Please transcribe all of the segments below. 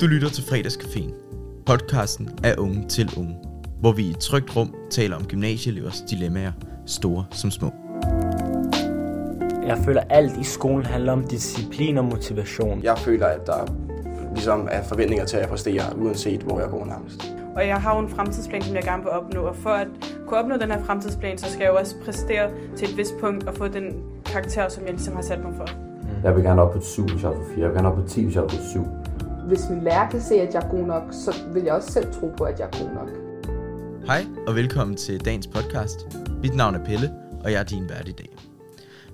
Du lytter til Fredagscaféen, podcasten af unge til unge, hvor vi i et trygt rum taler om gymnasieelevers dilemmaer, store som små. Jeg føler, at alt i skolen handler om disciplin og motivation. Jeg føler, at der ligesom er forventninger til, at jeg præsterer, uanset hvor jeg går nærmest. Og jeg har jo en fremtidsplan, som jeg gerne vil opnå, og for at kunne opnå den her fremtidsplan, så skal jeg jo også præstere til et vist punkt og få den karakter, som jeg ligesom har sat mig for. Jeg vil gerne op på et 7, hvis jeg er på 4. Jeg vil gerne op på 10, hvis jeg er på et 7. Hvis min lærer kan se, at jeg er god nok, så vil jeg også selv tro på, at jeg er god nok. Hej og velkommen til dagens podcast. Mit navn er Pelle, og jeg er din vært i dag.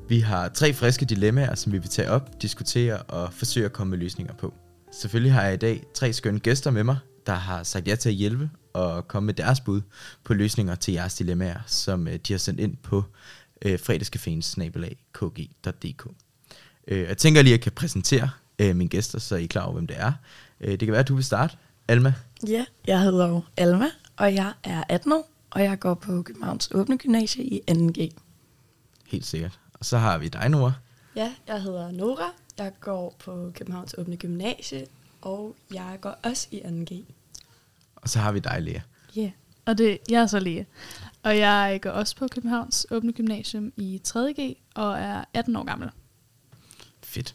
Vi har tre friske dilemmaer, som vi vil tage op, diskutere og forsøge at komme med løsninger på. Selvfølgelig har jeg i dag tre skønne gæster med mig, der har sagt ja til at hjælpe og komme med deres bud på løsninger til jeres dilemmaer, som øh, de har sendt ind på øh, fredagscaféens kg.dk. Øh, jeg tænker lige, at jeg kan præsentere øh, mine gæster, så I er klar over, hvem det er. Øh, det kan være, at du vil starte. Alma? Ja, jeg hedder jo Alma, og jeg er 18 år, og jeg går på Københavns Åbne Gymnasie i 2G. Helt sikkert. Og så har vi dig, Nora. Ja, jeg hedder Nora. Jeg går på Københavns Åbne Gymnasie, og jeg går også i 2G. Og så har vi dig, Lea. Ja, yeah. og det, jeg er så Lea. Og jeg går også på Københavns Åbne Gymnasium i 3.G og er 18 år gammel. Fedt.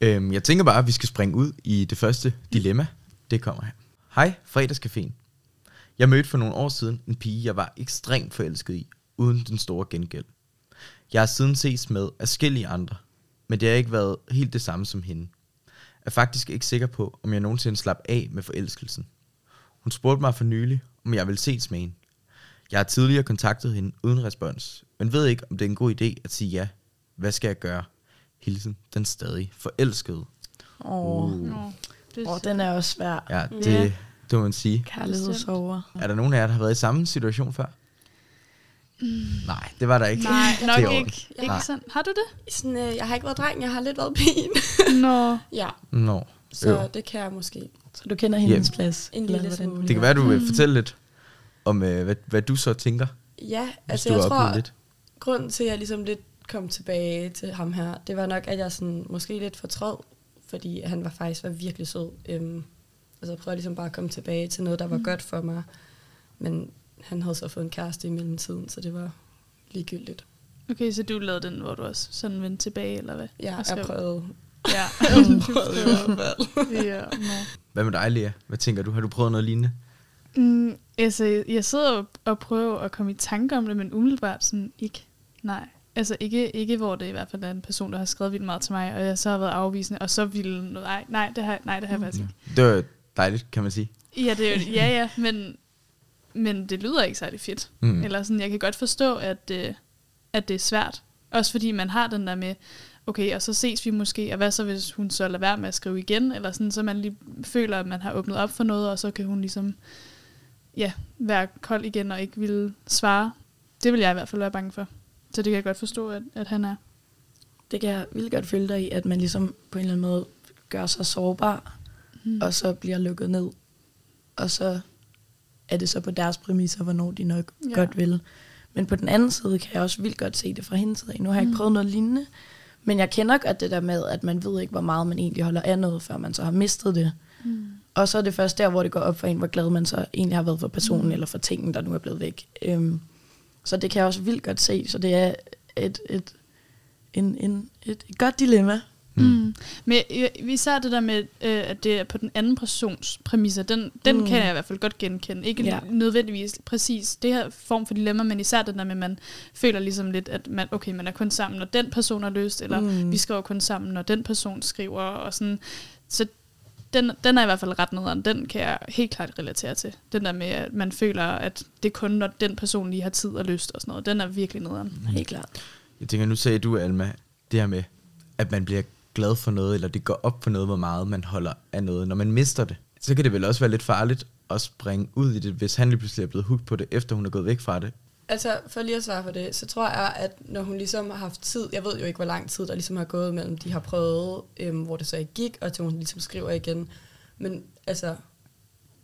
Øhm, jeg tænker bare, at vi skal springe ud i det første dilemma. Det kommer her. Hej, fredagscaféen. Jeg mødte for nogle år siden en pige, jeg var ekstremt forelsket i, uden den store gengæld. Jeg har siden ses med afskillige andre, men det har ikke været helt det samme som hende. Jeg er faktisk ikke sikker på, om jeg nogensinde slap af med forelskelsen. Hun spurgte mig for nylig, om jeg ville ses med hende. Jeg har tidligere kontaktet hende uden respons, men ved ikke, om det er en god idé at sige ja. Hvad skal jeg gøre? Hilsen, den stadig forelskede. Åh, oh. Det oh, den er også svær. Ja, det, Ja. det må man sige. Kærlighedsover. Er der nogen af jer, der har været i samme situation før? Nej, det var der ikke. Nej, Det nok er ikke. ikke Nej. sådan. Har du det? Sådan, øh, jeg har ikke været dreng, jeg har lidt været pige. Nå. ja, Nå. så Jo. det kan jeg måske. Så du kender hendes Ja. plads? En lille smule. Det kan være, du vil fortælle lidt om, øh, hvad, hvad du så tænker, Ja, altså jeg tror, lidt. grunden til, at jeg ligesom lidt kom tilbage til ham her, det var nok, at jeg sådan, måske lidt fortrød, fordi han var faktisk var virkelig sød. Øhm, altså jeg prøvede ligesom bare at komme tilbage til noget, der var mm. godt for mig. Men han havde så fået en kæreste i mellemtiden, så det var ligegyldigt. Okay, så du lavede den, hvor du også sådan vendte tilbage, eller hvad? Ja, jeg prøvede. Ja. Jeg prøvede i hvert fald. ja nå. Hvad med dig, Lea? Hvad tænker du? Har du prøvet noget lignende? Mm, altså, jeg sidder og, og prøver at komme i tanke om det, men umiddelbart sådan ikke. Nej. Altså ikke, ikke hvor det i hvert fald er en person, der har skrevet vildt meget til mig, og jeg så har været afvisende, og så ville noget, nej, nej, det har, nej, det har jeg faktisk ikke. Det var dejligt, kan man sige. Ja, det er jo, ja, ja, men, men det lyder ikke særlig fedt. Mm. Mm. Eller sådan, jeg kan godt forstå, at, øh, at det er svært. Også fordi man har den der med, okay, og så ses vi måske, og hvad så, hvis hun så lader være med at skrive igen, eller sådan, så man lige føler, at man har åbnet op for noget, og så kan hun ligesom, ja, være kold igen og ikke ville svare. Det vil jeg i hvert fald være bange for. Så det kan jeg godt forstå, at, at han er. Det kan jeg vildt godt følge dig i, at man ligesom på en eller anden måde gør sig sårbar, Mm. og så bliver lukket ned. Og så er det så på deres præmisser, hvornår de nok Ja. godt vil. Men på den anden side kan jeg også vildt godt se det fra hendes side. Nu har jeg ikke Mm. prøvet noget lignende, men jeg kender godt det der med, at man ved ikke, hvor meget man egentlig holder af noget, før man så har mistet det. Mm. Og så er det først der, hvor det går op for en, hvor glad man så egentlig har været for personen, mm. eller for tingen, der nu er blevet væk. Øhm, så det kan jeg også vildt godt se. Så det er et, et, en, en, et, et godt dilemma. Mm. Mm. Men øh, især det der med, øh, at det er på den anden persons præmisser, den, den mm. Kan jeg i hvert fald godt genkende. Ikke ja. Nødvendigvis præcis det her form for dilemma, men især det der med, at man føler ligesom lidt, at man, okay, man er kun sammen, når den person er løst, eller. Mm. vi skriver kun sammen, når den person skriver, og sådan. Så den, den er i hvert fald ret nederen. Den kan jeg helt klart relatere til. Den der med, at man føler, at det er kun, når den person lige har tid og lyst og sådan noget. Den er virkelig nederen. Helt klart. Jeg tænker, nu sagde du, Alma, det her med, at man bliver glad for noget, eller det går op for noget, hvor meget man holder af noget. Når man mister det, så kan det vel også være lidt farligt at springe ud i det, hvis han lige pludselig er blevet hooked på det, efter hun er gået væk fra det. Altså, for lige at svare på det, så tror jeg, at når hun ligesom har haft tid, jeg ved jo ikke, hvor lang tid der ligesom har gået mellem, de har prøvet, øhm, hvor det så ikke gik, og til hun ligesom skriver igen. Men altså,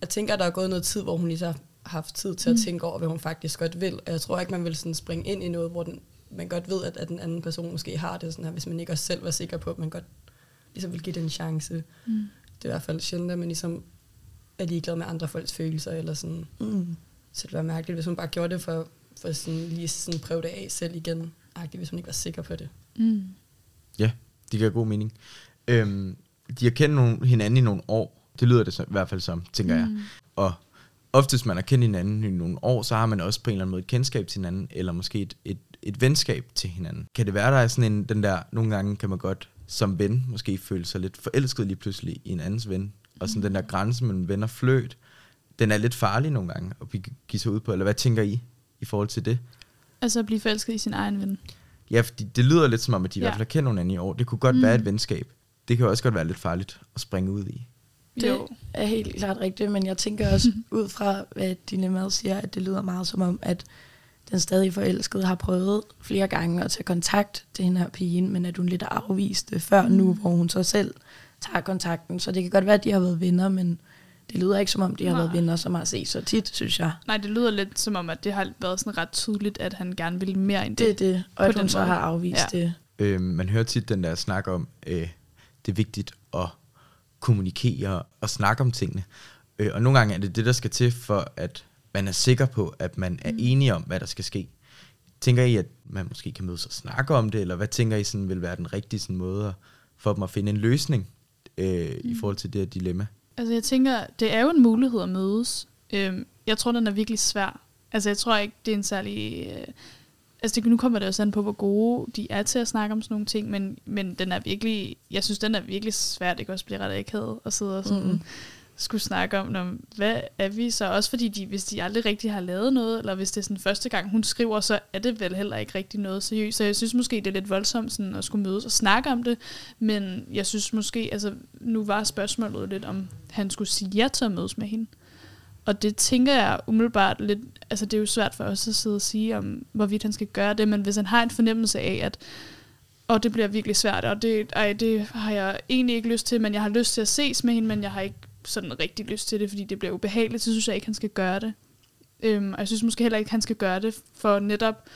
jeg tænker, at der er gået noget tid, hvor hun ligesom har haft tid til at Mm. tænke over, hvad hun faktisk godt vil. Og jeg tror ikke, man vil sådan springe ind i noget, hvor den, man godt ved, at, at den anden person måske har det sådan her, hvis man ikke også selv var sikker på, at man godt ligesom vil give det en chance. Mm. det er i hvert fald sjældent, at man ligesom er ligeglad med andre folks følelser, eller sådan. Mm. Så det var mærkeligt, hvis hun bare gjorde det for, for sådan, lige sådan prøve det af selv igen, agtigt, hvis hun ikke var sikker på det. Mm. Ja, det giver god mening. Øhm, de har kendt nogle, hinanden i nogle år. Det lyder det så, i hvert fald som, tænker mm. jeg. Og oftest man har kendt hinanden i nogle år, så har man også på en eller anden måde et kendskab til hinanden, eller måske et, et, et venskab til hinanden. Kan det være, der er sådan en, den der, nogle gange kan man godt som ven måske føle sig lidt forelsket lige pludselig i en andens ven, og sådan den der grænse mellem ven og fløt, den er lidt farlig nogle gange at give sig ud på, eller hvad tænker I i forhold til det? Altså at blive forelsket i sin egen ven. Ja, fordi det lyder lidt som om, at de i Ja. hvert fald har kendt hinanden i år. Det kunne godt mm. være et venskab. Det kan jo også godt være lidt farligt at springe ud i. Det Jo. er helt klart rigtigt, men jeg tænker også ud fra, hvad dilemmaet siger, at det lyder meget som om, at den stadig forelskede har prøvet flere gange at tage kontakt til hende her pigen, men at hun lidt har afvist det før nu, hvor hun så selv tager kontakten. Så det kan godt være, at de har været venner, men det lyder ikke som om, de har Nej. været venner, som har set så tit, synes jeg. Nej, det lyder lidt som om, at det har været sådan ret tydeligt, at han gerne ville mere end det. Det er det, og På at den hun så måde. har afvist Ja. det. Øh, man hører tit den der snak om, øh, det er vigtigt at kommunikere og snakke om tingene. Øh, og nogle gange er det det, der skal til for, at man er sikker på, at man er enige om, hvad der skal ske. Tænker I, at man måske kan mødes og snakke om det, eller hvad tænker I sådan vil være den rigtige sådan måde at- for dem at finde en løsning øh, mm. i forhold til det her dilemma? Altså jeg tænker, det er jo en mulighed at mødes. Øhm, jeg tror, den er virkelig svær. Altså jeg tror ikke, det er en særlig... Øh, altså det, nu kommer det også an på, hvor gode de er til at snakke om sådan nogle ting, men, men den er virkelig... Jeg synes, den er virkelig svær. Det kan også blive ret akavet at sidde og sådan... Mhm skulle snakke om, når, hvad er vi så? Også fordi, de, hvis de aldrig rigtig har lavet noget, eller hvis det er sådan første gang, hun skriver, så er det vel heller ikke rigtig noget seriøst. Så jeg synes måske, det er lidt voldsomt sådan, at skulle mødes og snakke om det, men jeg synes måske, altså nu var spørgsmålet lidt, om han skulle sige ja til at mødes med hende. Og det tænker jeg umiddelbart lidt, altså det er jo svært for os at sidde og sige, om hvorvidt han skal gøre det, men hvis han har en fornemmelse af, at og det bliver virkelig svært, og det, ej, det har jeg egentlig ikke lyst til, men jeg har lyst til at ses med hende, men jeg har ikke sådan rigtig lyst til det, fordi det bliver ubehageligt, så synes jeg ikke, han skal gøre det. Øhm, og jeg synes måske heller ikke, han skal gøre det for netop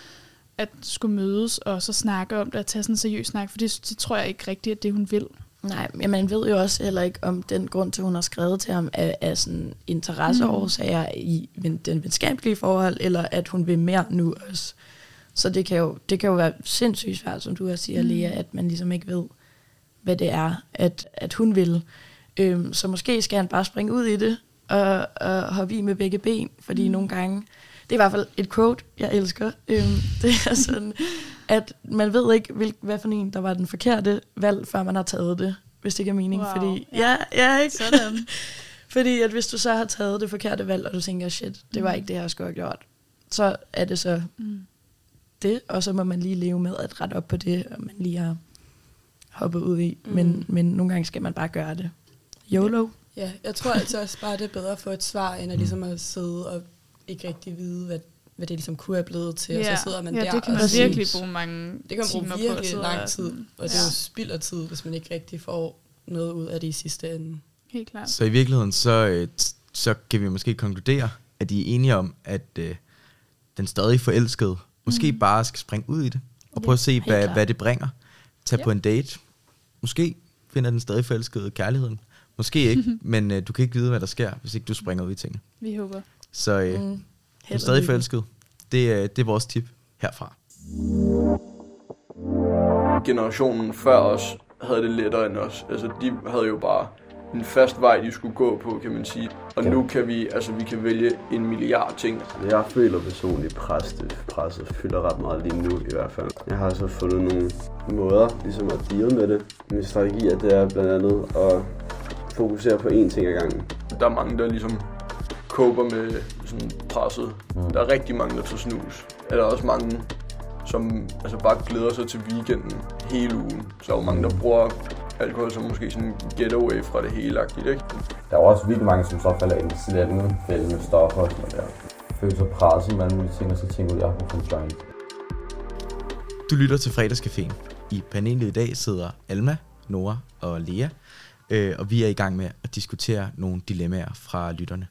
at skulle mødes og så snakke om det og tage sådan en seriøs snak, for det, det tror jeg ikke rigtigt, at det hun vil. Nej, men man ved jo også heller ikke, om den grund til, hun har skrevet til ham, er, er sådan interesseårsager mm. i den venskabelige forhold, eller at hun vil mere nu også. Så det kan jo, det kan jo være sindssygt svært, som du også siger, mm. Lea, at man ligesom ikke ved, hvad det er, at, at hun vil. Øhm, så måske skal han bare springe ud i det, og, og hoppe i med begge ben, fordi mm. nogle gange, det er i hvert fald et quote, jeg elsker, øhm, det er sådan, at man ved ikke, hvil, hvad for en, der var den forkerte valg, før man har taget det, hvis det giver mening. Wow, fordi, ja. ja, ja, ikke? Sådan. fordi at hvis du så har taget det forkerte valg, og du tænker, shit, det var ikke det, jeg skulle have gjort, så er det så Mm. det, og så må man lige leve med at rette op på det, og man lige har hoppet ud i. Mm. Mm. Men, men nogle gange skal man bare gøre det. YOLO. Ja, jeg tror altså også bare, det er bedre at få et svar, end at ligesom at sidde og ikke rigtig vide, hvad, hvad det ligesom kunne have blevet til, og så sidder man ja, der det kan og man siger- virkelig bruge mange det kan man bruge på virkelig sidde lang og- tid, og det er jo spild af tid, hvis man ikke rigtig får noget ud af det i sidste ende. Helt klart. Så i virkeligheden, så, øh, så kan vi måske konkludere, at de er enige om, at øh, den stadig forelskede måske mm. bare skal springe ud i det, og prøve at se, hvad, klart. hvad det bringer. Tag Ja. på en date. Måske finder den stadig forelskede kærligheden. Måske ikke, men øh, du kan ikke vide, hvad der sker, hvis ikke du springer ud i tingene. Vi håber. Så øh, mm. Du er stadig forelsket. Det, er- det er vores tip herfra. generationen før os havde det lettere end os. Altså, de havde jo bare en fast vej, de skulle gå på, kan man sige. Og Ja. nu kan vi, altså, vi kan vælge en milliard ting. Jeg føler personligt, presset, presset fylder ret meget lige nu i hvert fald. Jeg har så fundet nogle måder ligesom at deal med det. Min strategi er, det er blandt andet at fokusere på én ting ad gangen. Der er mange, der ligesom koper med sådan presset. Mm. Der er rigtig mange, der tager snus. Er der også mange, som altså bare glæder sig til weekenden hele ugen. Så er der jo mange, der bruger alkohol som måske sådan en getaway fra det hele ikke? Der er også virkelig mange, som så falder ind i sådan en anden fælde med stoffer og sådan der. Føler sig presset med alle mulige ting, og så tænker du, at jeg har fået. Du lytter til Fredagscaféen. I panelet i dag sidder Alma, Nora og Lea, øh, og vi er i gang med at diskutere nogle dilemmaer fra lytterne.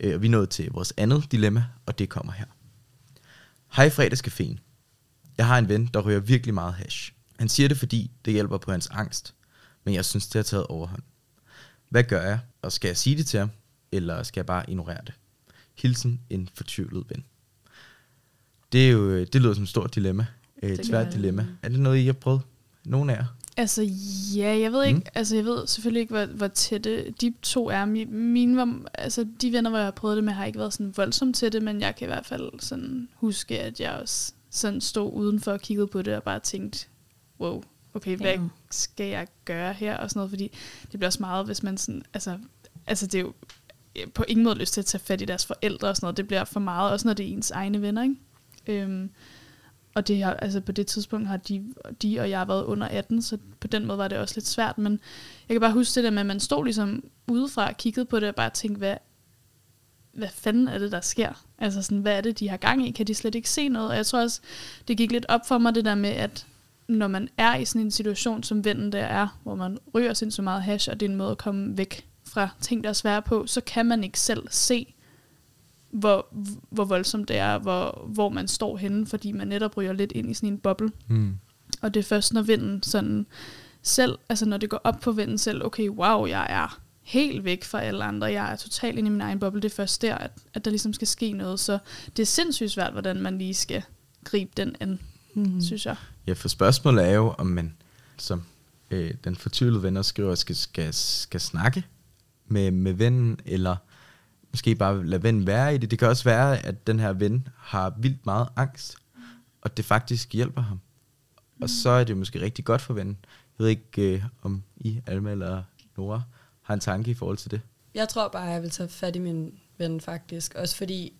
Øh, og vi er nået til vores andet dilemma, og det kommer her. Hej Fredagscaféen. Jeg har en ven, der ryger virkelig meget hash. Han siger det, fordi det hjælper på hans angst, men jeg synes, det har taget overhånd. Hvad gør jeg? Og skal jeg sige det til ham, eller skal jeg bare ignorere det? Hilsen en fortvivlet ven. Det, er jo, øh, det lyder som et stort dilemma. Et Det svært dilemma. Er det noget, I har prøvet? Nogen af jer? Altså, ja, jeg ved ikke, Mm. altså jeg ved selvfølgelig ikke, hvor, hvor tætte de to er. Mi- Mine var, altså de venner, hvor jeg har prøvet det med, har ikke været sådan voldsomt tætte, men jeg kan i hvert fald sådan huske, at jeg også sådan stod udenfor og kiggede på det og bare tænkte, wow, okay, hvad Ja. skal jeg gøre her? Og sådan noget, fordi det bliver også meget, hvis man sådan, altså, altså det er jo på ingen måde lyst til at tage fat i deres forældre og sådan noget. Det bliver for meget, også når det er ens egne venner, ikke? Øhm, og det altså på det tidspunkt har de, de og jeg været under 18, så på den måde var det også lidt svært. Men jeg kan bare huske det der med, at man stod ligesom udefra og kiggede på det og bare tænkte, hvad, hvad fanden er det, der sker? Altså sådan, hvad er det, de har gang i? Kan de slet ikke se noget? Og jeg tror også, det gik lidt op for mig, det der med, at når man er i sådan en situation, som vennen der er, hvor man ryger sindssygt meget hash, og det er en måde at komme væk fra ting, der er svære på, så kan man ikke selv se, hvor, hvor voldsomt det er, hvor, hvor man står henne, fordi man netop ryger lidt ind i sådan en boble. Mm. Og det er først, når vinden sådan selv, altså når det går op på vinden selv, okay, wow, jeg er helt væk fra alle andre, jeg er totalt inde i min egen boble, det er først der, at, at der ligesom skal ske noget. Så det er sindssygt svært, hvordan man lige skal gribe den an, mm. synes jeg. Ja, for spørgsmålet er jo, om man, som øh, den fortvivlede venner skriver, skal, skal, skal snakke med, med vennen, eller måske bare lade vennen være i det. Det kan også være, at den her ven har vildt meget angst, og det faktisk hjælper ham. Og så er det måske rigtig godt for vennen. Jeg ved ikke, øh, om I, Alma eller Nora, har en tanke i forhold til det. Jeg tror bare, jeg vil tage fat i min ven faktisk. Også fordi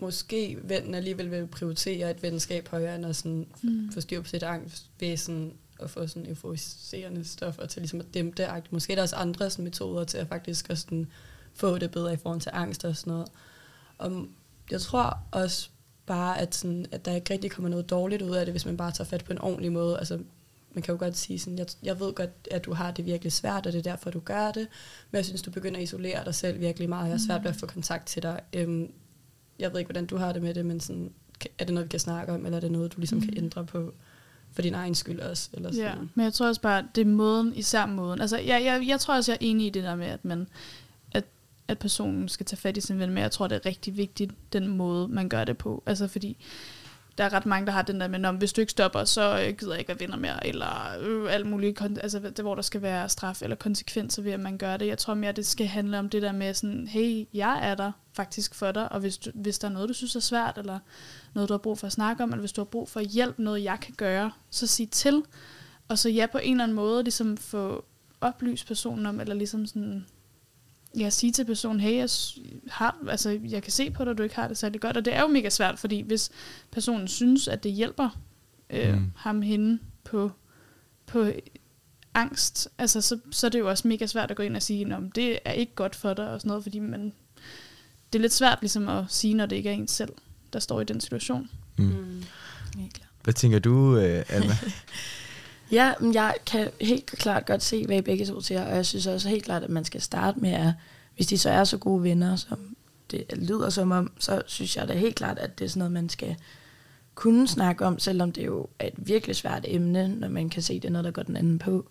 måske vennen alligevel vil prioritere et venskab højere, end at sådan Mm. få styr på sit angst ved sådan at få sådan euforiserende stoffer til ligesom at dæmpe det. Måske er der også andre sådan, metoder til at faktisk også sådan, få det bedre i forhold til angst og sådan noget. Og jeg tror også bare, at, sådan, at der ikke rigtig kommer noget dårligt ud af det, hvis man bare tager fat på en ordentlig måde. Altså, man kan jo godt sige sådan, jeg, jeg ved godt, at du har det virkelig svært, og det er derfor, du gør det. Men jeg synes, du begynder at isolere dig selv virkelig meget. Jeg har svært ved at få kontakt til dig. Øhm, jeg ved ikke, hvordan du har det med det, men sådan, er det noget, vi kan snakke om, eller er det noget, du ligesom mm. kan ændre på for din egen skyld også? Eller sådan. Ja, men jeg tror også bare, det er måden, især måden. Altså, jeg, jeg, jeg tror også, jeg er enig i det der med, at man at, personen skal tage fat i sin ven, men jeg tror, det er rigtig vigtigt, den måde, man gør det på. Altså, fordi der er ret mange, der har den der med, hvis du ikke stopper, så øh, gider jeg ikke være venner mere, eller øh, alt muligt, altså det, hvor der skal være straf eller konsekvenser ved, at man gør det. Jeg tror mere, det skal handle om det der med sådan, hey, jeg er der faktisk for dig, og hvis, du, hvis der er noget, du synes er svært, eller noget, du har brug for at snakke om, eller hvis du har brug for hjælp, noget jeg kan gøre, så sig til. Og så ja, på en eller anden måde, ligesom få oplyst personen om, eller ligesom sådan, ja, sige til personen, hey, jeg, har, altså, jeg kan se på dig, at du ikke har det særlig godt. Og det er jo mega svært, fordi hvis personen synes, at det hjælper øh, Mm. mm. ham hende på, på angst, altså, så, så er det jo også mega svært at gå ind og sige, at det er ikke godt for dig, og sådan noget, fordi man, det er lidt svært ligesom at sige, når det ikke er en selv, der står i den situation. Mm. Mm. Hvad tænker du, øh, Alma? Ja, men jeg kan helt klart godt se, hvad I begge to siger, og jeg synes også helt klart, at man skal starte med at, hvis de så er så gode venner, som det lyder som om, så synes jeg da helt klart, at det er sådan noget, man skal kunne snakke om, selvom det jo er et virkelig svært emne, når man kan se, det er noget, der går den anden på.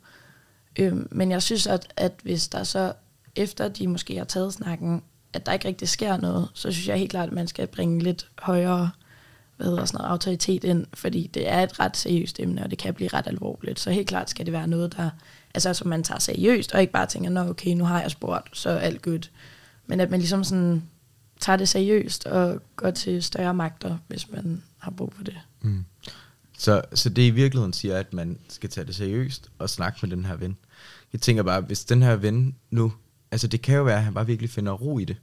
Øhm, men jeg synes, at, at hvis der så, efter de måske har taget snakken, at der ikke rigtig sker noget, så synes jeg helt klart, at man skal bringe lidt højere hvad hedder sådan noget, autoritet ind, fordi det er et ret seriøst emne, og det kan blive ret alvorligt. Så helt klart skal det være noget, der, altså, som man tager seriøst, og ikke bare tænker, nå okay, nu har jeg spurgt, så er alt godt. Men at man ligesom sådan tager det seriøst og går til større magter, hvis man har brug for det. Mm. Så, så det i virkeligheden siger, at man skal tage det seriøst og snakke med den her ven. Jeg tænker bare, hvis den her ven nu, altså det kan jo være, at han bare virkelig finder ro i det.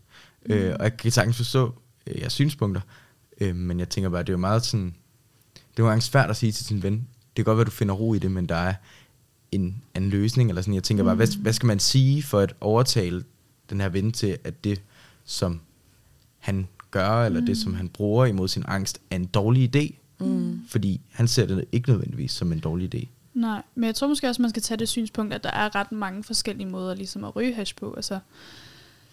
Mm. Øh, og jeg kan sagtens forstå øh, jeres synspunkter, øh, men jeg tænker bare, det er jo meget sådan, det er jo svært at sige til sin ven, det kan godt være, du finder ro i det, men der er en, en løsning, eller sådan, jeg tænker bare, hvad, hvad skal man sige for at overtale den her ven til, at det, som han gør, eller det, som han bruger imod sin angst, er en dårlig idé, Mm. fordi han ser det ikke nødvendigvis som en dårlig idé. Nej, men jeg tror måske også, man skal tage det synspunkt, at der er ret mange forskellige måder ligesom at ryge hash på. Altså,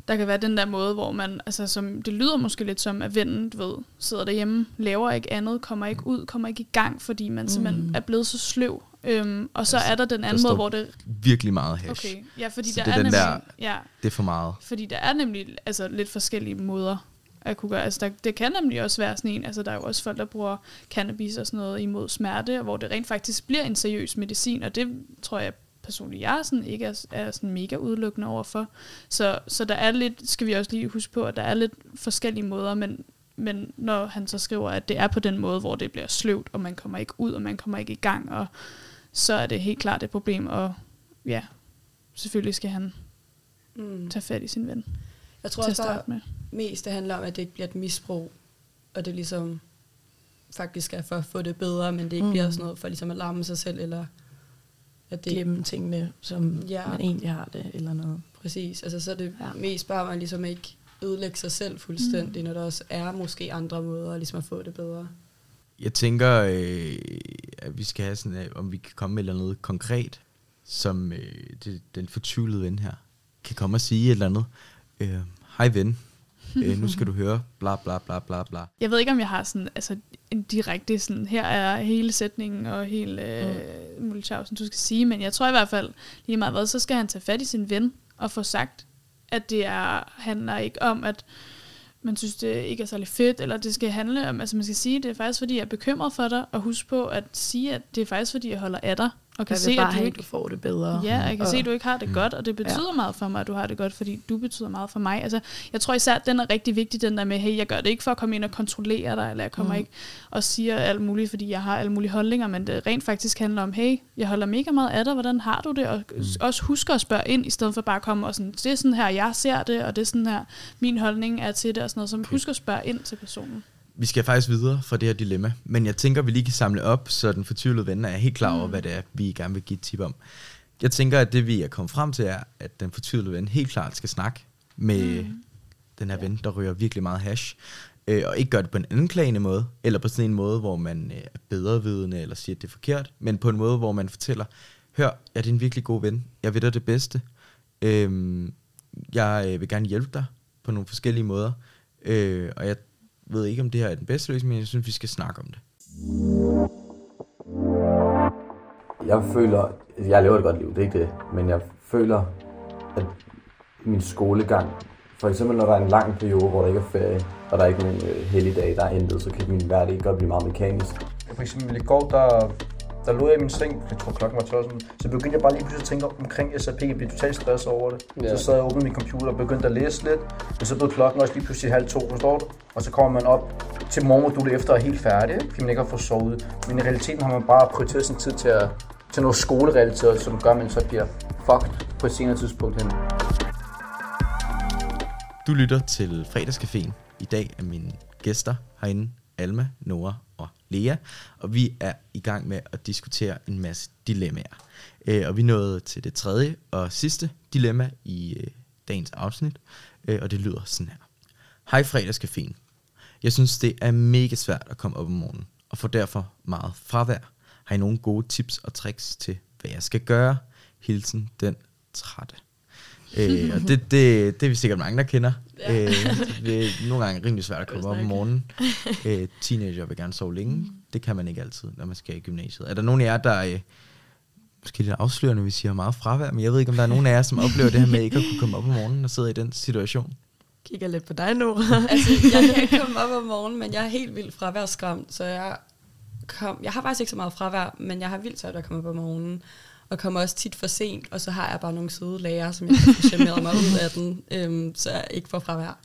der kan være den der måde, hvor man, altså som, det lyder måske lidt som, at vennen, du ved, sidder derhjemme, laver ikke andet, kommer ikke ud, kommer ikke i gang, fordi man simpelthen Mm. er blevet så sløv Øhm, og så Altså, er der den der anden står måde, hvor det... Virkelig meget hash. Okay, ja, fordi Så der det er er, den nemlig... der- ja, Det er for meget. fordi der er nemlig altså, lidt forskellige måder at kunne gøre. Altså, der, det kan nemlig også være sådan en, altså der er jo også folk, der bruger cannabis og sådan noget imod smerte, hvor det rent faktisk bliver en seriøs medicin, og det tror jeg personligt, jeg sådan ikke er, er sådan mega udelukkende overfor. Så, så der er lidt, skal vi også lige huske på, at der er lidt forskellige måder, men, men når han så skriver, at det er på den måde, hvor det bliver sløvt, og man kommer ikke ud, og man kommer ikke i gang, og så er det helt klart et problem, og ja, selvfølgelig skal han Mm. tage fat i sin ven. Jeg tror også bare, med. mest det handler om, at det ikke bliver et misbrug, og det ligesom faktisk er for at få det bedre, men det ikke mm. bliver sådan noget for ligesom at larme sig selv, eller at det Glemme tingene, som Ja. man egentlig har det, eller noget. Præcis, altså så er det Ja. mest bare, at man ligesom ikke ødelægger sig selv fuldstændig, mm. når der også er måske andre måder ligesom at få det bedre. Jeg tænker, øh, at vi skal have sådan, øh, om vi kan komme med et eller andet konkret, som øh, det, den fortvivlede ven her kan komme og sige et eller andet. Øh, Hej ven, øh, nu skal du høre bla bla bla bla bla. Jeg ved ikke, om jeg har sådan, altså, en direkte sådan, her er hele sætningen og hele øh, mm. som du skal sige, men jeg tror i hvert fald, lige meget hvad, så skal han tage fat i sin ven og få sagt, at det er, handler ikke om, at man synes, det ikke er særlig fedt, eller det skal handle om, altså man skal sige, det er faktisk, fordi jeg er bekymret for dig, og husk på at sige, at det er faktisk, fordi jeg holder af dig, og kan Jeg se, bare at du have, ikke du får det bedre. Ja, jeg kan og, se, at du ikke har det godt, og det betyder ja. meget for mig, at du har det godt, fordi du betyder meget for mig. Altså, jeg tror især, at den er rigtig vigtig, den der med, hey, jeg gør det ikke for at komme ind og kontrollere dig, eller jeg kommer Mm. ikke og siger alt muligt, fordi jeg har alle mulige holdninger, men det rent faktisk handler om, hey, jeg holder mega meget af dig, hvordan har du det? Og mm. også husk at spørge ind, i stedet for bare at komme og sådan, det er sådan her, jeg ser det, og det er sådan her, min holdning er til det, og sådan noget. Så okay. husk at spørge ind til personen. Vi skal faktisk videre fra det her dilemma, men jeg tænker, vi lige kan samle op, så den fortvivlede ven er helt klar over, Mm. hvad det er, vi gerne vil give et tip om. Jeg tænker, at det vi er kommet frem til er, at den fortvivlede ven helt klart skal snakke med mm. den her ven, der ryger virkelig meget hash, øh, og ikke gør det på en anklagende måde, eller på sådan en måde, hvor man øh, er bedrevidende, eller siger, at det er forkert, men på en måde, hvor man fortæller, hør, jeg er din virkelig god ven, jeg vil dig det bedste, øhm, jeg øh, vil gerne hjælpe dig på nogle forskellige måder, øh, og jeg ved ikke, om det her er den bedste løsning, men jeg synes, vi skal snakke om det. Jeg føler, jeg lever et godt liv, det er ikke det, men jeg føler, at min skolegang, for eksempel når der er en lang periode, hvor der ikke er ferie, og der er ikke nogen øh, helligdage, der er hentet, så kan min hverdag godt blive meget mekanisk. For eksempel i går, der, der lå jeg i min seng, jeg tror klokken var 12, sådan, så begyndte jeg bare lige pludselig at tænke omkring SAP, jeg blev totalt stresset over det. Ja. Så sad jeg og åbnede min computer og begyndte at læse lidt, men så blev klokken også lige pludselig halv to, forstår du? Og så kommer man op til morgenmodulet efter at er helt færdig, fordi man ikke har fået sovet. Men i realiteten har man bare prioriteret sin tid til, at, til noget skolerelateret, som gør, at man så bliver fucked på et senere tidspunkt hen. Du lytter til Fredagscaféen. I dag er mine gæster herinde, Alma, Nora og Lea, og vi er i gang med at diskutere en masse dilemmaer. Øh, og vi nåede til det tredje og sidste dilemma i øh, dagens afsnit, øh, og det lyder sådan her. Hej Fredagscaféen. Jeg synes, det er mega svært at komme op om morgenen, og får derfor meget fravær. Har I nogle gode tips og tricks til, hvad jeg skal gøre? Hilsen den trætte øh, og det, det, det er vi sikkert mange, der kender. Ja. Øh, det er nogle gange rimelig svært at komme op om morgenen. Øh, teenager vil gerne sove længe. Det kan man ikke altid, når man skal i gymnasiet. Er der nogen af jer, der øh, måske lidt afslørende, hvis I har meget fravær, men jeg ved ikke, om der er nogen af jer, som oplever det her med ikke at kunne komme op om morgenen og sidde i den situation. Kigger lidt på dig nu. altså, jeg kan ikke komme op om morgenen, men jeg er helt vildt fraværskræmt, så jeg, kom, jeg har faktisk ikke så meget fravær, men jeg har vildt svært ved at komme op om morgenen, og kommer også tit for sent, og så har jeg bare nogle søde læger, som jeg charmeret mig ud af den, øhm, så jeg ikke får fravær.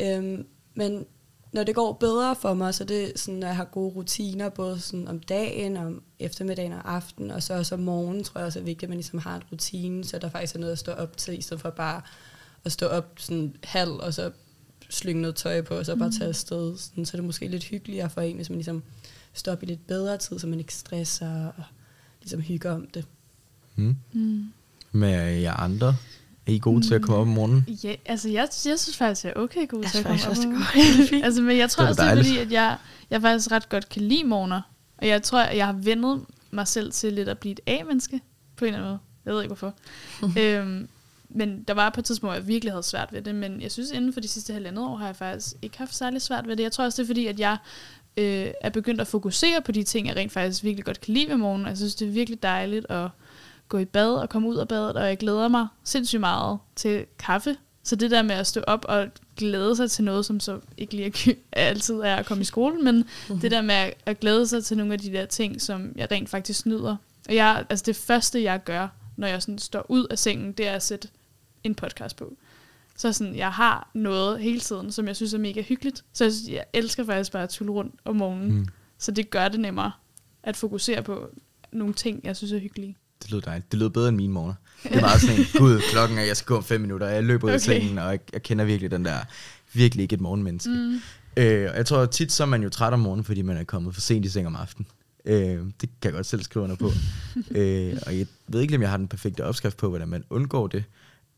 Øhm, men når det går bedre for mig, så er det sådan, at jeg har gode rutiner, både sådan om dagen, om eftermiddagen og aften, og så også om morgenen, tror jeg også er vigtigt, at man ligesom har en rutine, så der faktisk er noget at stå op til, i stedet for bare at stå op sådan halv, og så slynge noget tøj på, og så bare Mm. tage afsted. Sådan, så er det måske lidt hyggeligere for en, hvis man ligesom står op i lidt bedre tid, så man ikke stresser og ligesom hygger om det. Hmm. Mm. Med jer andre, er I gode til at komme op om morgenen? Ja, altså jeg, jeg synes faktisk, jeg er okay god til at komme op om morgenen. altså, men jeg tror Det også, det er fordi, at jeg, jeg faktisk ret godt kan lide morgener. Og jeg tror, at jeg har vendet mig selv til lidt at blive et A-menneske, på en eller anden måde. Jeg ved ikke, hvorfor. øhm, men der var på et tidspunkt, hvor jeg virkelig havde svært ved det, men jeg synes, inden for de sidste halvandet år har jeg faktisk ikke haft særlig svært ved det. Jeg tror også, det er fordi, at jeg øh, er begyndt at fokusere på de ting, jeg rent faktisk virkelig godt kan lide ved morgenen. Jeg synes, det er virkelig dejligt at gå i bad og komme ud af badet, og jeg glæder mig sindssygt meget til kaffe. Så det der med at stå op og glæde sig til noget, som så ikke lige er altid er at komme i skole, men mm-hmm. det der med at, glæde sig til nogle af de der ting, som jeg rent faktisk nyder. Og jeg, altså det første, jeg gør, når jeg sådan står ud af sengen, det er at sætte en podcast på. Så sådan, jeg har noget hele tiden, som jeg synes er mega hyggeligt. Så jeg, synes, jeg elsker faktisk bare at tulle rundt om morgenen. Mm. Så det gør det nemmere at fokusere på nogle ting, jeg synes er hyggelige. Det lyder dejligt. Det lyder bedre end mine morgener. Det er meget sådan en, gud, klokken er, jeg skal gå om fem minutter, og jeg løber ud af Okay. sengen, og jeg, jeg kender virkelig den der, virkelig ikke et morgenmenneske. Mm. Øh, og jeg tror tit, så er man jo træt om morgenen, fordi man er kommet for sent i seng om aftenen. Øh, det kan jeg godt selv skrive under på. øh, og jeg ved ikke, om jeg har den perfekte opskrift på, hvordan man undgår det.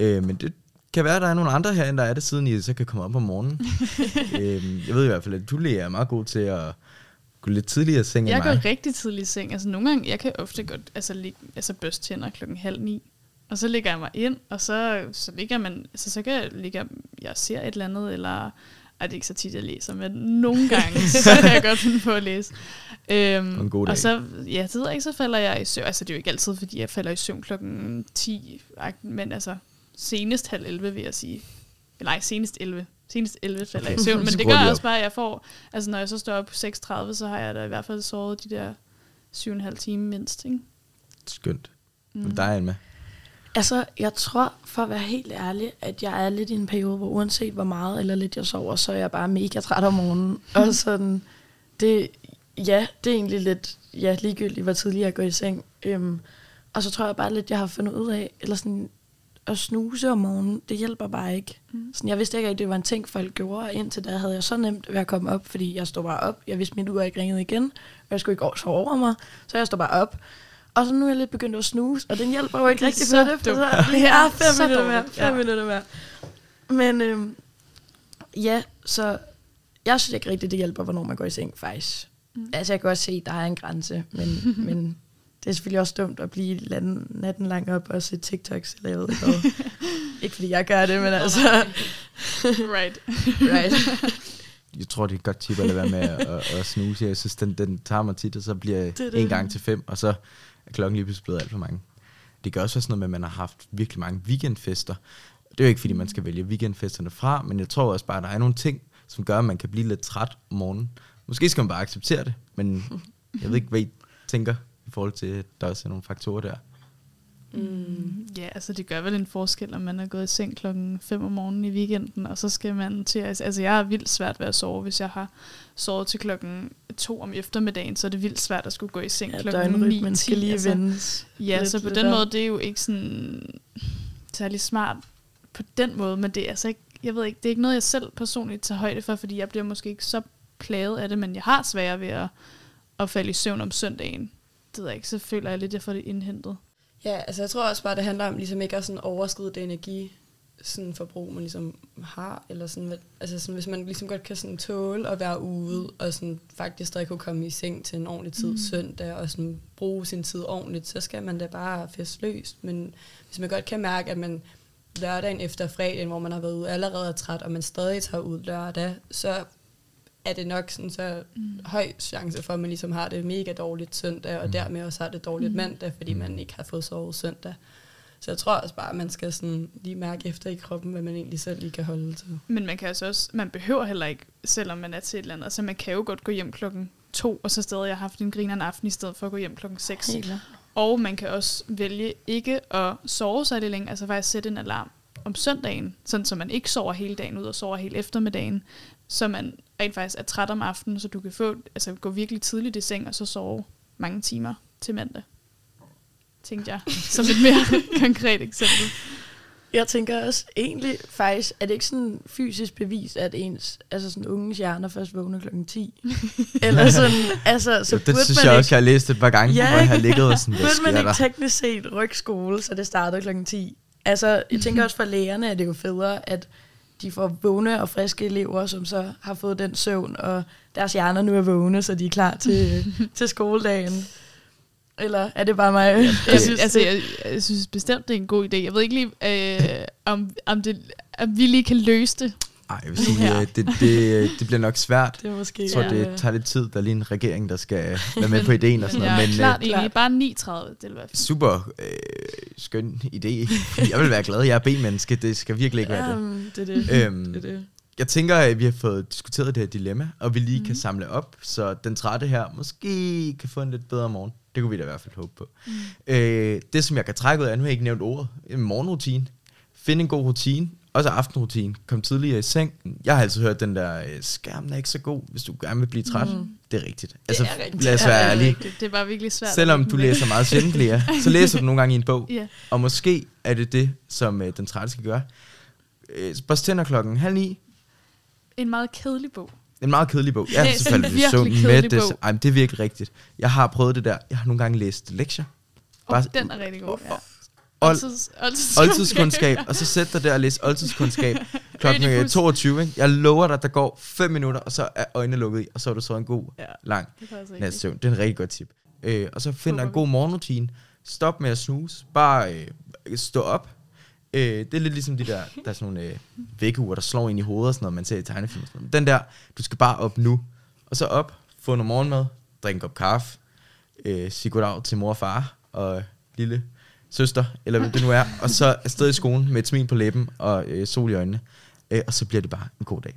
Øh, men det kan være, at der er nogle andre herinde, der er det, siden I så kan komme op om morgenen. øh, jeg ved i hvert fald, at du Lea, er meget god til at gå lidt tidligere i seng Jeg end går mig. rigtig tidligt i seng. Altså nogle gange, jeg kan ofte godt altså, lig, altså børste tænder klokken halv ni. Og så ligger jeg mig ind, og så, så ligger man, altså, så kan jeg ligge, jeg ser et eller andet, eller, ej, det er ikke så tit, jeg læser, men nogle gange, så kan jeg godt finde på at læse. Øhm, En god dag. Og så, ja, det ved jeg ikke, så falder jeg i søvn. Altså, det er jo ikke altid, fordi jeg falder i søvn klokken 10, men altså, senest halv 11, vil jeg sige. Nej, senest 11. Senest 11 falder jeg i søvn, men det gør også bare, at jeg får, altså når jeg så står op på 6.30, så har jeg da i hvert fald sovet de der 7,5 timer mindst, ikke? Skønt. Mm. Er en med. Altså, jeg tror, for at være helt ærlig, at jeg er lidt i en periode, hvor uanset hvor meget eller lidt jeg sover, så er jeg bare mega træt om morgenen. Og sådan, det, ja, det er egentlig lidt ja, ligegyldigt, hvor tidligt jeg går i seng. Øhm, og så tror jeg bare lidt, jeg har fundet ud af, eller sådan, at snuse om morgenen, det hjælper bare ikke. Mm. Sådan, jeg vidste ikke, at det var en ting, folk gjorde, og indtil da havde jeg så nemt ved at komme op, fordi jeg stod bare op. Jeg vidste, mit ur ikke ringede igen, og jeg skulle ikke sove over mig, så jeg stod bare op. Og så nu er jeg lidt begyndt at snuse, og den hjælper jo ikke Det rigtig på det, for så er fem så minutter mere, fem Ja. minutter mere. Men øhm, ja, så jeg synes ikke rigtigt, det hjælper, hvornår man går i seng, faktisk. Mm. Altså, jeg kan også se, at der er en grænse, men, men det er selvfølgelig også dumt at blive natten, natten lang op og se TikToks, eller jeg ved ikke ikke fordi jeg gør det, men altså... right. right. Jeg tror, det er et godt tip at lade være med at, at, at snuse. Jeg synes, den, den tager mig tit, og så bliver Det det en gang til fem, og så er klokken lige pludselig blevet alt for mange. Det kan også være sådan noget med, at man har haft virkelig mange weekendfester. Det er jo ikke, fordi man skal vælge weekendfesterne fra, men jeg tror også bare, at der er nogle ting, som gør, at man kan blive lidt træt om morgenen. Måske skal man bare acceptere det, men jeg ved ikke, hvad I tænker forhold til, at der også er nogle faktorer der. Mm. Ja, altså det gør vel en forskel, om man er gået i seng klokken 5 om morgenen i weekenden, og så skal man til, altså, altså jeg har vildt svært ved at sove, hvis jeg har sovet til klokken 2 om eftermiddagen, så er det vildt svært at skulle gå i seng Ja, klokken 9 døgnrytmen skal lige vendes Ja, lidt så på lidt den op. måde, det er jo ikke sådan særlig smart på den måde, men det er altså ikke, jeg ved ikke, det er ikke noget, jeg selv personligt tager højde for, fordi jeg bliver måske ikke så plaget af det, men jeg har svært ved at, at falde i søvn om søndagen. Det ved jeg ikke, så føler jeg lidt, at jeg får det indhentet. Ja, altså jeg tror også bare, det handler om ligesom ikke at sådan overskride det energi sådan forbrug, man ligesom har, eller sådan, altså sådan, hvis man ligesom godt kan sådan tåle at være ude, og sådan faktisk stadig kunne komme i seng til en ordentlig tid Mm. mm. søndag, og sådan bruge sin tid ordentligt, så skal man da bare feste løst. Men hvis man godt kan mærke, at man lørdagen efter fredagen, hvor man har været ude allerede er træt, og man stadig tager ud lørdag, så er det nok sådan så mm. høj chance for, at man ligesom har det mega dårligt søndag, og dermed også har det dårligt Mm. mandag, fordi man ikke har fået sovet søndag. Så jeg tror også bare, at man skal sådan lige mærke efter i kroppen, hvad man egentlig selv lige kan holde til. Men man kan altså også, man behøver heller ikke, selvom man er til et eller andet, altså man kan jo godt gå hjem klokken to, og så stadig have haft en grineren aften, i stedet for at gå hjem klokken 6. Helt klart. Og man kan også vælge ikke at sove særlig længe, altså faktisk sætte en alarm om søndagen, sådan så man ikke sover hele dagen ud og sover hele eftermiddagen, så man rent faktisk er træt om aftenen, så du kan få, altså gå virkelig tidligt i seng, og så sove mange timer til mandag. Tænkte jeg, som et mere konkret eksempel. Jeg tænker også egentlig faktisk, er det ikke sådan fysisk bevis, at ens altså sådan unge hjerner først vågner klokken 10? Eller sådan, altså, så Jo, det burde synes man jeg ikke, også, jeg har læst et par gange, hvor jeg har ligget og sådan, hvad burde man ikke der? teknisk set rykke skole, så det startede klokken 10? Altså, jeg tænker også for lærerne, at det er jo federe, at de får vågne og friske elever, som så har fået den søvn, og deres hjerner nu er vågne, så de er klar til, til skoledagen. Eller er det bare mig? Jeg synes, altså, jeg, jeg synes bestemt, det er en god idé. Jeg ved ikke lige, øh, om, om, det, om vi lige kan løse det Ej, jeg vil sige, Ja. ja. det, det, det bliver nok svært. Det er måske- jeg tror, det ja. tager lidt tid. Der er lige en regering, der skal være med på ideen og sådan Men noget. er Men, klart øh, enig. Bare 9.30, det vil være fint. super øh, skøn idé. Jeg vil være glad. Jeg er B-menneske. Det skal virkelig ikke være det. Det er det. Øhm, Det er det. Jeg tænker, at vi har fået diskuteret det her dilemma, og vi lige Mhm. mm. kan samle op, så den trætte her måske kan få en lidt bedre morgen. Det kunne vi da i hvert fald håbe på. Mhm. Mm. Øh, det, som jeg kan trække ud af, nu har jeg ikke nævnt ordet, en morgenrutine. Find en god rutine, også aftenrutine. Kom tidligere i seng. Jeg har altid hørt den der, øh, skærmen er ikke så god, hvis du gerne vil blive træt. Mm. Det er rigtigt. Altså, det er rigtigt. lad os Det er være rigtigt. Det er bare virkelig svært Selvom du læser meget sjældent, Lea, så læser du nogle gange i en bog. Ja. Og måske er det det, som øh, den trætte skal gøre. Øh, Børst tænder klokken halv ni. En meget kedelig bog. En meget kedelig bog. Ja, selvfølgelig. virkelig Så kedelig det, ej, det er virkelig rigtigt. Jeg har prøvet det der. Jeg har nogle gange læst lektier. Bare, den er rigtig god, ja. Oldtidskundskab. og så sæt dig der og læs oldtidskundskab klokken øh, Ødipus. 22. Ikke? Jeg lover dig, der går 5 minutter, og så er øjnene lukket i, og så er du så en god, Ja, lang det er faktisk rigtigt. nats søvn. Det er en rigtig godt tip. Øh, og så find dig en god morgenrutine. Stop med at snuse. Bare øh, stå op. Øh, det er lidt ligesom de der, der er sådan nogle øh, vækkeuger, der slår ind i hovedet og sådan noget, man ser i tegnefilm. Sådan noget. Den der, du skal bare op nu. Og så op, få noget morgenmad, drink en kop kaffe, øh, sig goddag til mor og far og lille søster, eller hvad det nu er, og så afsted i skolen med et smil på læben og øh, sol i øjnene. Øh, og så bliver det bare en god dag.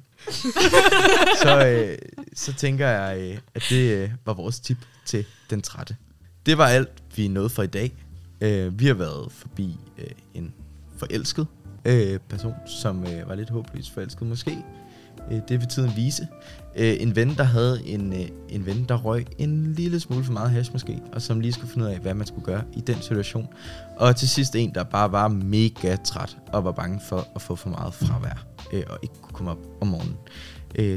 så, øh, så tænker jeg, øh, at det øh, var vores tip til den trætte. Det var alt, vi nåede for i dag. Øh, vi har været forbi øh, en forelsket øh, person, som øh, var lidt håbløst forelsket måske. Øh, det vil tiden vise. Øh, en ven, der havde en, øh, en ven, der røg en lille smule for meget hash måske, og som lige skulle finde ud af, hvad man skulle gøre i den situation. Og til sidst en, der bare var mega træt og var bange for at få for meget fravær og ikke kunne komme op om morgenen.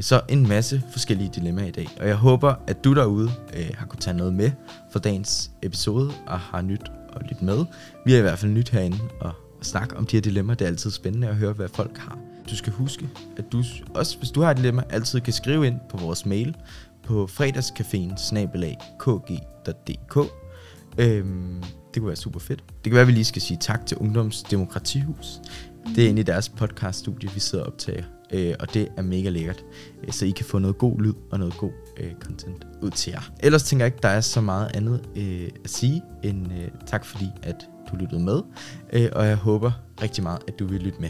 Så en masse forskellige dilemmaer i dag, og jeg håber, at du derude har kunne tage noget med for dagens episode og har nyt at lytte med. Vi er i hvert fald nyt herinde og snakke om de her dilemmaer. Det er altid spændende at høre, hvad folk har. Du skal huske, at du også, hvis du har et dilemma, altid kan skrive ind på vores mail på fredagscaféen kg.dk. Øhm, det kunne være super fedt. Det kan være, at vi lige skal sige tak til Ungdoms Demokratihus. Det er inde i deres podcaststudie, vi sidder og optager. Øh, og det er mega lækkert. Øh, så I kan få noget god lyd og noget god øh, content ud til jer. Ellers tænker jeg ikke, der er så meget andet øh, at sige end øh, tak fordi, at du lyttede med. Øh, og jeg håber rigtig meget, at du vil lytte med